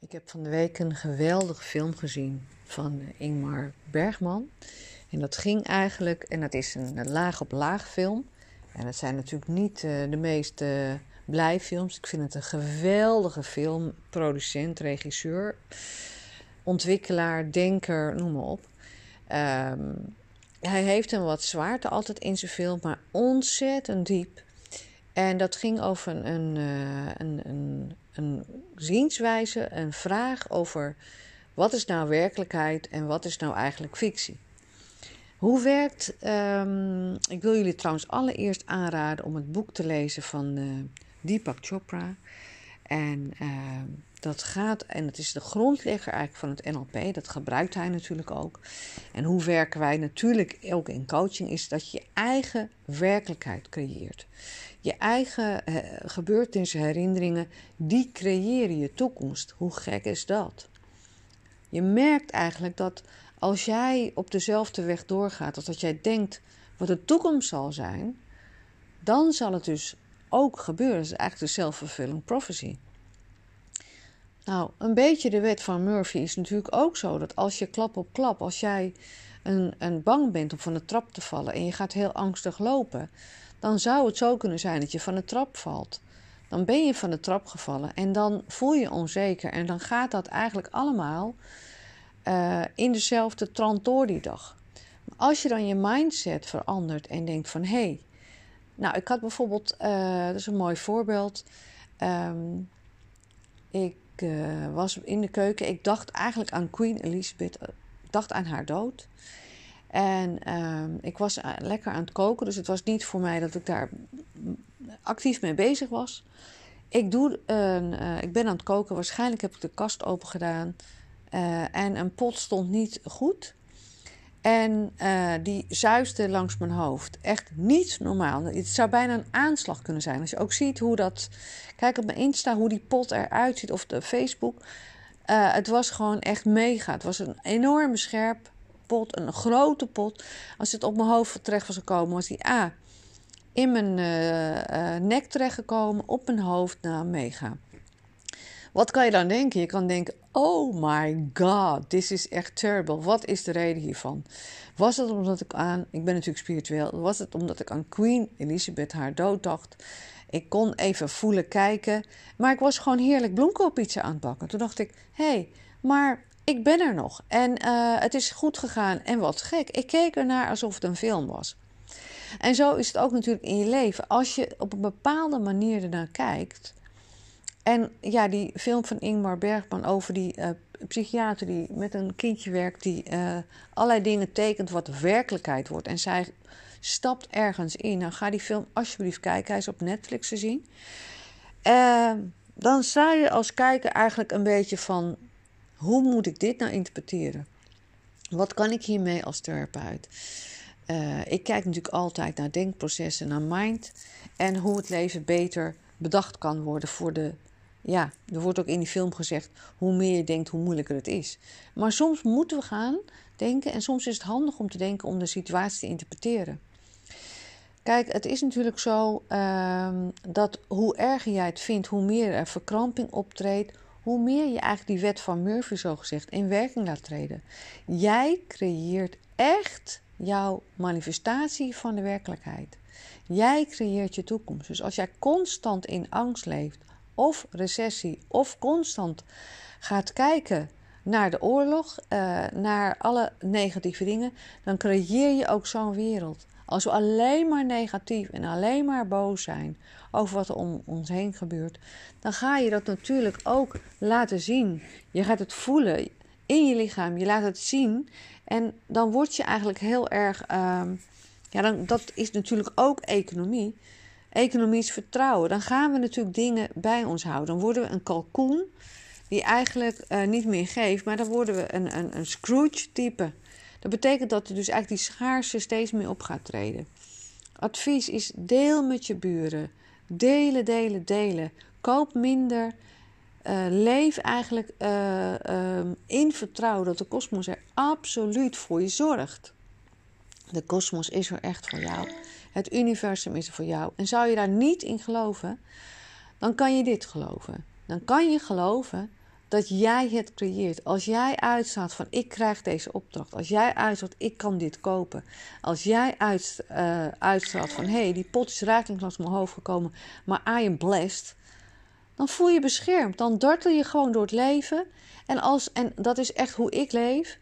Ik heb van de week een geweldige film gezien van Ingmar Bergman. En dat ging eigenlijk, en dat is een, laag op laag film. En dat zijn natuurlijk niet uh, de meest uh, blij films. Ik vind het een geweldige film. Producent, regisseur, ontwikkelaar, denker, noem maar op. Um, hij heeft een wat zwaarte altijd in zijn film, maar ontzettend diep. En dat ging over een, een, uh, een, een een zienswijze, een vraag over wat is nou werkelijkheid en wat is nou eigenlijk fictie. Hoe werkt, um, ik wil jullie trouwens allereerst aanraden om het boek te lezen van uh, Deepak Chopra. En uh, dat gaat, en het is de grondlegger eigenlijk van het NLP, dat gebruikt hij natuurlijk ook. En hoe werken wij natuurlijk ook in coaching, is dat je eigen werkelijkheid creëert. Je eigen uh, gebeurtenissen, herinneringen, die creëren je toekomst. Hoe gek is dat? Je merkt eigenlijk dat als jij op dezelfde weg doorgaat, als dat jij denkt wat de toekomst zal zijn, dan zal het dus ook gebeuren. Dat is eigenlijk de self-fulfilling prophecy. Nou, een beetje de wet van Murphy is natuurlijk ook zo dat als je klap op klap, als jij een, een bang bent om van de trap te vallen en je gaat heel angstig lopen, dan zou het zo kunnen zijn dat je van de trap valt. Dan ben je van de trap gevallen en dan voel je onzeker en dan gaat dat eigenlijk allemaal uh, in dezelfde trant door die dag. als je dan je mindset verandert en denkt van hé, hey, nou ik had bijvoorbeeld, uh, dat is een mooi voorbeeld, um, ik uh, was in de keuken, ik dacht eigenlijk aan Queen Elizabeth, ik dacht aan haar dood. En uh, ik was eh, lekker aan het koken, dus het was niet voor mij dat ik daar actief mee bezig was. Ik, doe uh, ik ben aan het koken, waarschijnlijk heb ik de kast open gedaan. Uh, en een pot stond niet goed. En die zuisde langs mijn hoofd. Echt niet normaal. Het zou bijna een aanslag kunnen zijn. Als je ook ziet hoe dat. Kijk op mijn Insta hoe die pot eruit ziet. Of de Facebook. het was gewoon echt mega. Het was een enorme scherp pot, een grote pot. Als het op mijn hoofd terecht was gekomen, was die A in mijn uh, uh, nek terechtgekomen, op mijn hoofd, nou mega. Wat kan je dan denken? Je kan denken: Oh my god, this is echt terrible. Wat is de reden hiervan? Was het omdat ik aan, ik ben natuurlijk spiritueel, was het omdat ik aan Queen Elizabeth haar dood dacht? Ik kon even voelen, kijken, maar ik was gewoon heerlijk bloemkoolpizza aan het bakken. Toen dacht ik: hé, hey, maar ik ben er nog en uh, het is goed gegaan. En wat gek, ik keek ernaar alsof het een film was. En zo is het ook natuurlijk in je leven. Als je op een bepaalde manier ernaar kijkt. En ja, die film van Ingmar Bergman over die uh, psychiater die met een kindje werkt, die uh, allerlei dingen tekent wat werkelijkheid wordt. En zij stapt ergens in. Nou, ga die film alsjeblieft kijken. Hij is op Netflix te zien. Dan sta je als kijker eigenlijk een beetje van hoe moet ik dit nou interpreteren? Wat kan ik hiermee als therapeut? Uh, ik kijk natuurlijk altijd naar denkprocessen, naar mind en hoe het leven beter bedacht kan worden voor de. Ja, er wordt ook in die film gezegd: hoe meer je denkt, hoe moeilijker het is. Maar soms moeten we gaan denken en soms is het handig om te denken om de situatie te interpreteren. Kijk, het is natuurlijk zo uh, dat hoe erger jij het vindt, hoe meer er verkramping optreedt, hoe meer je eigenlijk die wet van Murphy zo gezegd in werking laat treden. Jij creëert echt jouw manifestatie van de werkelijkheid. Jij creëert je toekomst. Dus als jij constant in angst leeft, of recessie, of constant gaat kijken naar de oorlog, uh, naar alle negatieve dingen, dan creëer je ook zo'n wereld. Als we alleen maar negatief en alleen maar boos zijn over wat er om ons heen gebeurt, dan ga je dat natuurlijk ook laten zien. Je gaat het voelen in je lichaam, je laat het zien. En dan word je eigenlijk heel erg. Uh, ja, dan, dat is natuurlijk ook economie. Is vertrouwen. Dan gaan we natuurlijk dingen bij ons houden. Dan worden we een kalkoen die eigenlijk uh, niet meer geeft, maar dan worden we een, een, een Scrooge-type. Dat betekent dat er dus eigenlijk die schaarste steeds meer op gaat treden. Advies is deel met je buren. Delen, delen, delen. Koop minder. Uh, leef eigenlijk uh, uh, in vertrouwen dat de kosmos er absoluut voor je zorgt. De kosmos is er echt voor jou. Het universum is er voor jou. En zou je daar niet in geloven, dan kan je dit geloven. Dan kan je geloven dat jij het creëert. Als jij uitstaat van ik krijg deze opdracht. Als jij uitstaat ik kan dit kopen. Als jij uit, uh, van hé, hey, die pot is rakeling langs mijn hoofd gekomen, maar I am blessed. Dan voel je beschermd. Dan dartel je gewoon door het leven. En, als, en dat is echt hoe ik leef.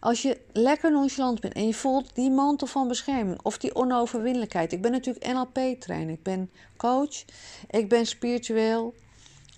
Als je lekker nonchalant bent en je voelt die mantel van bescherming of die onoverwinnelijkheid. Ik ben natuurlijk NLP-trainer, ik ben coach, ik ben spiritueel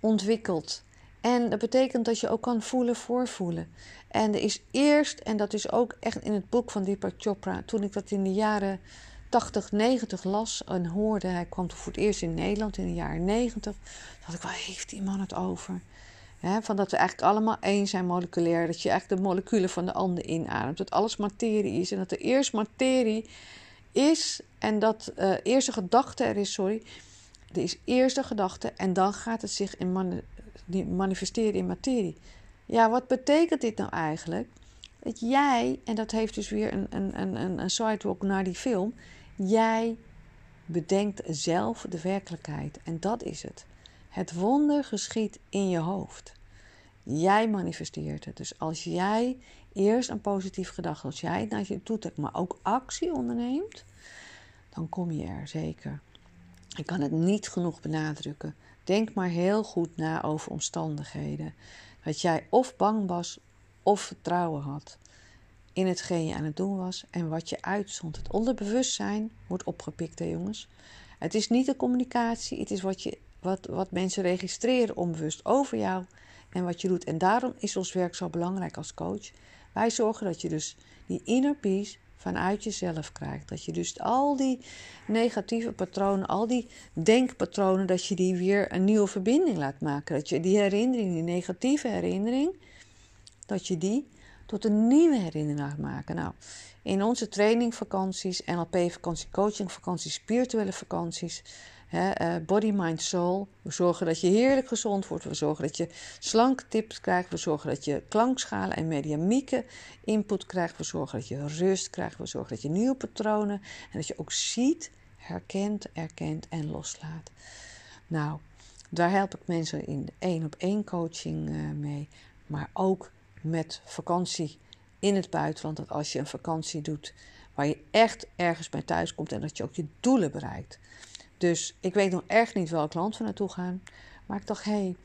ontwikkeld. En dat betekent dat je ook kan voelen voorvoelen. En er is eerst, en dat is ook echt in het boek van Deepak Chopra, toen ik dat in de jaren 80, 90 las en hoorde, hij kwam voor het eerst in Nederland in de jaren 90, dacht ik, waar heeft die man het over? van dat we eigenlijk allemaal één zijn moleculair. Dat je eigenlijk de moleculen van de ander inademt. Dat alles materie is. En dat er eerst materie is. En dat uh, eerste gedachte er is, sorry. Er is eerst de gedachte. En dan gaat het zich in manifesteren in materie. Ja, wat betekent dit nou eigenlijk? Dat jij, en dat heeft dus weer een, een, een, een sidewalk naar die film. Jij bedenkt zelf de werkelijkheid. En dat is het. Het wonder geschiet in je hoofd. Jij manifesteert het. Dus als jij eerst een positief gedachte, als jij het naar je toe trekt, maar ook actie onderneemt, dan kom je er zeker. Ik kan het niet genoeg benadrukken. Denk maar heel goed na over omstandigheden. Dat jij of bang was of vertrouwen had in hetgeen je aan het doen was en wat je uitzond. Het onderbewustzijn wordt opgepikt, hè jongens. Het is niet de communicatie, het is wat, je, wat, wat mensen registreren onbewust over jou en wat je doet. En daarom is ons werk zo belangrijk als coach. Wij zorgen dat je dus die inner peace vanuit jezelf krijgt. Dat je dus al die negatieve patronen, al die denkpatronen, dat je die weer een nieuwe verbinding laat maken. Dat je die herinnering, die negatieve herinnering, dat je die tot een nieuwe herinnering laat maken. Nou, in onze trainingvakanties, NLP-vakantie, coachingvakanties, spirituele vakanties, uh, body, mind, soul. We zorgen dat je heerlijk gezond wordt. We zorgen dat je slanke tips krijgt. We zorgen dat je klankschalen en mediamieke input krijgt. We zorgen dat je rust krijgt. We zorgen dat je nieuwe patronen en dat je ook ziet, herkent, erkent en loslaat. Nou, daar help ik mensen in één op één coaching uh, mee. Maar ook met vakantie in het buitenland. Dat als je een vakantie doet waar je echt ergens bij thuis komt en dat je ook je doelen bereikt. Dus ik weet nog echt niet welk land we naartoe gaan. Maar ik dacht, hé, hey,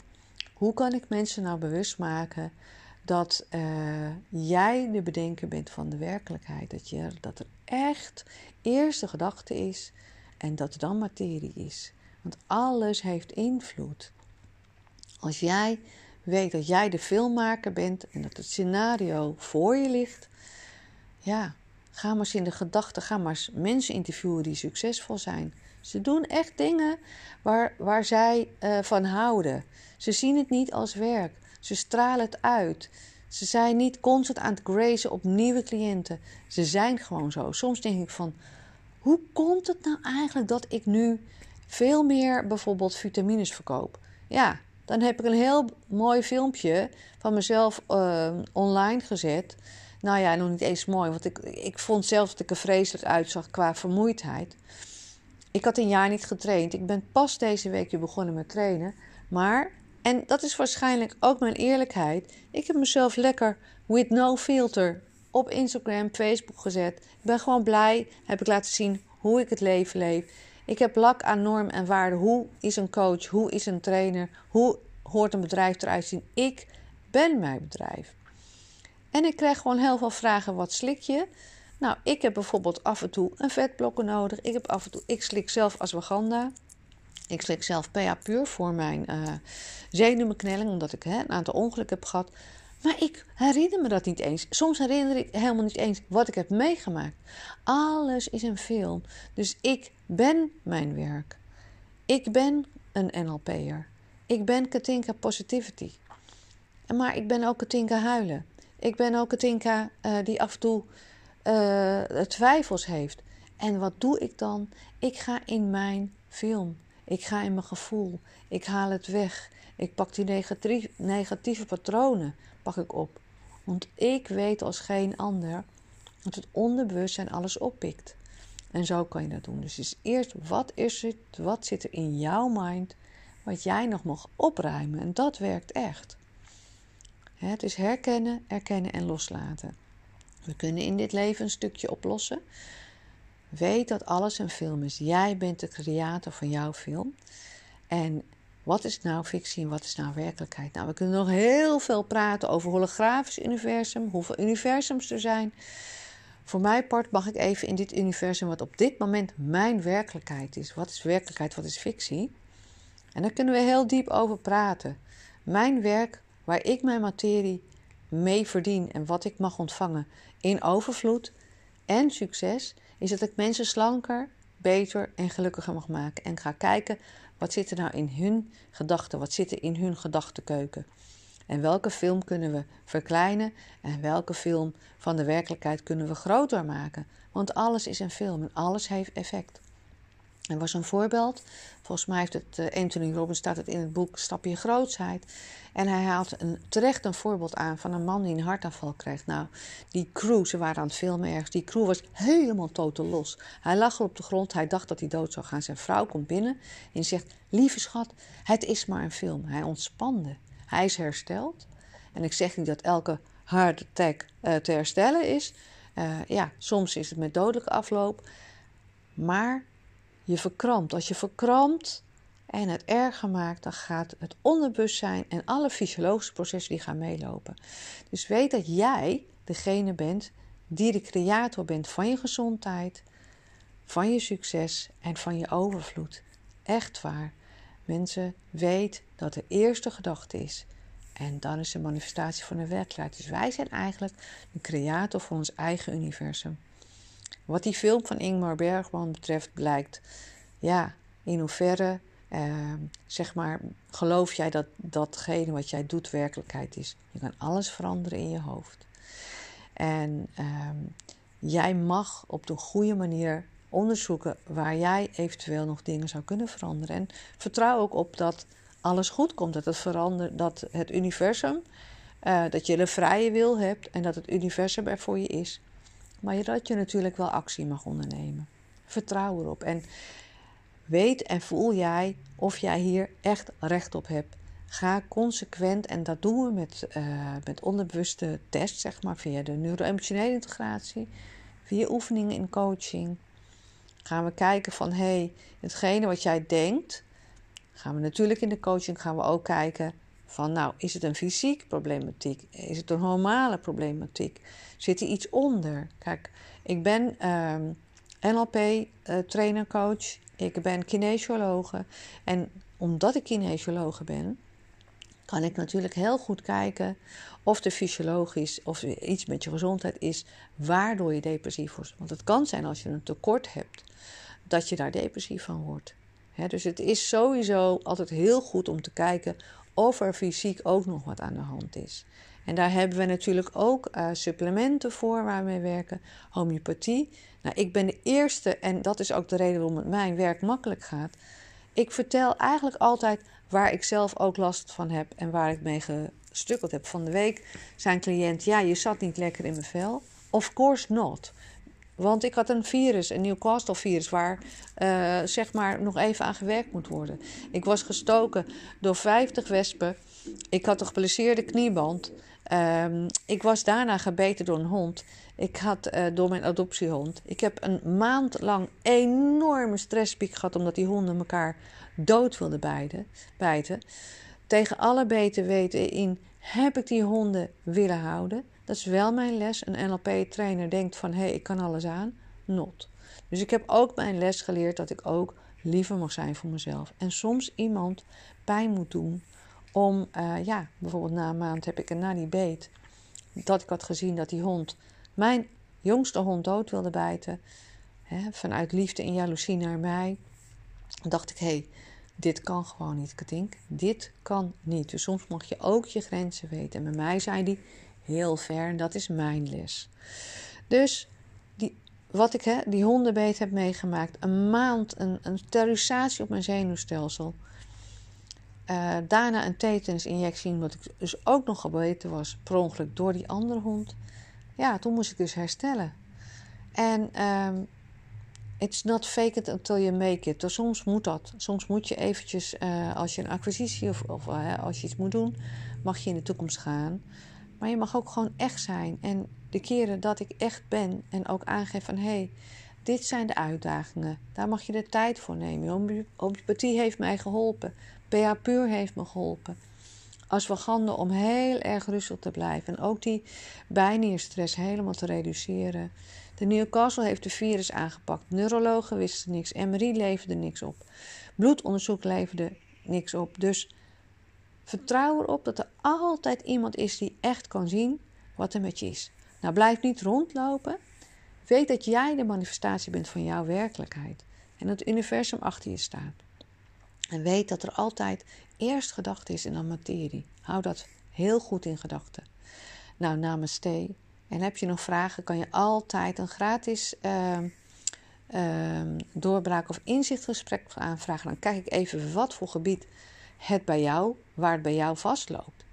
hoe kan ik mensen nou bewust maken dat uh, jij de bedenker bent van de werkelijkheid? Dat, je, dat er echt eerst de gedachte is en dat er dan materie is. Want alles heeft invloed. Als jij weet dat jij de filmmaker bent en dat het scenario voor je ligt, ja, ga maar eens in de gedachten, ga maar eens mensen interviewen die succesvol zijn. Ze doen echt dingen waar, waar zij uh, van houden. Ze zien het niet als werk. Ze stralen het uit. Ze zijn niet constant aan het grazen op nieuwe cliënten. Ze zijn gewoon zo. Soms denk ik van, hoe komt het nou eigenlijk dat ik nu veel meer bijvoorbeeld vitamines verkoop? Ja, dan heb ik een heel mooi filmpje van mezelf uh, online gezet. Nou ja, nog niet eens mooi, want ik, ik vond zelf dat ik er vreselijk uitzag qua vermoeidheid. Ik had een jaar niet getraind. Ik ben pas deze week begonnen met trainen. Maar, en dat is waarschijnlijk ook mijn eerlijkheid, ik heb mezelf lekker with no filter op Instagram, Facebook gezet. Ik ben gewoon blij, heb ik laten zien hoe ik het leven leef. Ik heb lak aan norm en waarden. Hoe is een coach? Hoe is een trainer? Hoe hoort een bedrijf eruit zien? Ik ben mijn bedrijf. En ik krijg gewoon heel veel vragen: wat slik je? Nou, ik heb bijvoorbeeld af en toe een vetblokken nodig. Ik, heb af en toe, ik slik zelf ashwagandha. Ik slik zelf PA puur voor mijn uh, zenuwbeknelling, omdat ik hè, een aantal ongelukken heb gehad. Maar ik herinner me dat niet eens. Soms herinner ik helemaal niet eens wat ik heb meegemaakt. Alles is een film. Dus ik ben mijn werk. Ik ben een NLP'er. Ik ben Katinka Positivity. Maar ik ben ook Katinka Huilen. Ik ben ook Katinka uh, die af en toe uh, twijfels heeft. En wat doe ik dan? Ik ga in mijn film. Ik ga in mijn gevoel. Ik haal het weg. Ik pak die negatieve, patronen pak ik op. Want ik weet als geen ander dat het onderbewustzijn alles oppikt. En zo kan je dat doen. Dus is eerst wat is het, wat zit er in jouw mind wat jij nog mag opruimen. En dat werkt echt. Het is herkennen, erkennen en loslaten. We kunnen in dit leven een stukje oplossen. Weet dat alles een film is. Jij bent de creator van jouw film. En wat is nou fictie en wat is nou werkelijkheid? Nou, we kunnen nog heel veel praten over holografisch universum, hoeveel universums er zijn. Voor mijn part mag ik even in dit universum, wat op dit moment mijn werkelijkheid is. Wat is werkelijkheid, wat is fictie? En daar kunnen we heel diep over praten. Mijn werk, waar ik mijn materie mee verdien en wat ik mag ontvangen in overvloed en succes, is dat ik mensen slanker, beter en gelukkiger mag maken. En ga kijken wat zit er nou in hun gedachten, wat zit er in hun gedachtenkeuken. En welke film kunnen we verkleinen en welke film van de werkelijkheid kunnen we groter maken? Want alles is een film en alles heeft effect. Er was een voorbeeld. Volgens mij heeft het eh, Anthony Robbins staat het in het boek Stap je grootsheid. En hij haalt een, terecht een voorbeeld aan van een man die een hartaanval kreeg. Nou, die crew, ze waren aan het filmen ergens. Die crew was helemaal totaal los. Hij lag er op de grond. Hij dacht dat hij dood zou gaan. Zijn vrouw komt binnen en zegt: Lieve schat, het is maar een film. Hij ontspande. Hij is hersteld. En ik zeg niet dat elke heart attack uh, te herstellen is. Uh, ja, soms is het met dodelijke afloop. Maar je verkrampt. Als je verkrampt en het erger maakt, dan gaat het onderbewustzijn en alle fysiologische processen die gaan meelopen. Dus weet dat jij degene bent die de creator bent van je gezondheid, van je succes en van je overvloed. Echt waar. Mensen, weet dat de eerste gedachte is. En dan is de manifestatie van de werkelijkheid. Dus wij zijn eigenlijk de creator van ons eigen universum. Wat die film van Ingmar Bergman betreft blijkt, ja, in hoeverre, eh, zeg maar, geloof jij dat datgene wat jij doet werkelijkheid is? Je kan alles veranderen in je hoofd. En eh, jij mag op de goede manier onderzoeken waar jij eventueel nog dingen zou kunnen veranderen. En vertrouw ook op dat alles goed komt, dat het verandert, dat het universum, uh, dat je de vrije wil hebt en dat het universum er voor je is. Maar dat je natuurlijk wel actie mag ondernemen. Vertrouw erop. En weet en voel jij of jij hier echt recht op hebt. Ga consequent, en dat doen we met, uh, met onderbewuste tests, zeg maar, via de neuro-emotionele integratie, via oefeningen in coaching. Gaan we kijken van, hé, hey, hetgene wat jij denkt, gaan we natuurlijk in de coaching gaan we ook kijken van, nou, is het een fysiek problematiek? Is het een hormonale problematiek? Zit er iets onder? Kijk, ik ben ehm, NLP-trainer, uh, coach. Ik ben kinesiologe. En omdat ik kinesiologe ben, kan ik natuurlijk heel goed kijken of er fysiologisch of iets met je gezondheid is waardoor je depressief wordt. Want het kan zijn als je een tekort hebt, dat je daar depressief van wordt. dus het is sowieso altijd heel goed om te kijken of er fysiek ook nog wat aan de hand is. En daar hebben we natuurlijk ook uh, supplementen voor waar we werken. Homeopathie. Nou, ik ben de eerste, en dat is ook de reden waarom het mijn werk makkelijk gaat. Ik vertel eigenlijk altijd waar ik zelf ook last van heb en waar ik mee gestukkeld heb. Van de week zijn cliënt, ja, je zat niet lekker in mijn vel. Of course not. Want ik had een virus, een Newcastle-virus, waar uh, zeg maar nog even aan gewerkt moet worden. Ik was gestoken door 50 wespen. Ik had een geblesseerde knieband. Um, ik was daarna gebeten door een hond. Ik had uh, door mijn adoptiehond. Ik heb een maand lang enorme stresspiek gehad omdat die honden elkaar dood wilden bijten. bijten. Tegen alle beter weten in heb ik die honden willen houden. Dat is wel mijn les. Een NLP-trainer denkt van hé, hey, ik kan alles aan. Not. Dus ik heb ook mijn les geleerd dat ik ook liever mag zijn voor mezelf. En soms iemand pijn moet doen om, uh, ja, bijvoorbeeld na een maand heb ik een nanny beet. Dat ik had gezien dat die hond, mijn jongste hond, dood wilde bijten. Hè, vanuit liefde en jaloezie naar mij. Dacht ik, hé, hey, dit kan gewoon niet, Katink. Dit kan niet. Dus soms mag je ook je grenzen weten. En bij mij zijn die heel ver en dat is mijn les. Dus die, wat ik, hè, die hondenbeet heb meegemaakt, een maand, een, een terrorisatie op mijn zenuwstelsel. Uh, daarna een tetanusinjectie, omdat ik dus ook nog gebeten was, per ongeluk door die andere hond. Ja, toen moest ik dus herstellen. En uh, It's not fake it until you make it. Dus soms moet dat. Soms moet je eventjes, uh, als je een acquisitie of, of uh, als je iets moet doen, mag je in de toekomst gaan. Maar je mag ook gewoon echt zijn. En de keren dat ik echt ben en ook aangeef van hé, hey, dit zijn de uitdagingen. Daar mag je de tijd voor nemen. Homeopathie heeft mij geholpen. PA Puur heeft me geholpen. Ashwagandha om heel erg rustig te blijven. En ook die bijnierstress helemaal te reduceren. De Newcastle heeft de virus aangepakt. Neurologen wisten niks. MRI leverde niks op. Bloedonderzoek leverde niks op. Dus vertrouw erop dat er altijd iemand is die echt kan zien wat er met je is. Nou, blijf niet rondlopen. Weet dat jij de manifestatie bent van jouw werkelijkheid. En dat het universum achter je staat. En weet dat er altijd eerst gedachte is in de materie. Hou dat heel goed in gedachten. Nou, namaste. En heb je nog vragen, kan je altijd een gratis uh, uh, doorbraak of inzichtgesprek aanvragen. Dan kijk ik even wat voor gebied het bij jou, waar het bij jou vastloopt.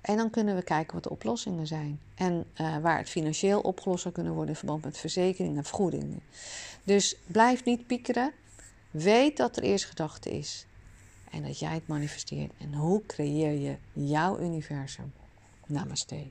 En dan kunnen we kijken wat de oplossingen zijn. En uh, waar het financieel opgelost zou kunnen worden in verband met verzekeringen en vergoedingen. Dus blijf niet piekeren. Weet dat er eerst gedachte is. En dat jij het manifesteert. En hoe creëer je jouw universum? Namaste.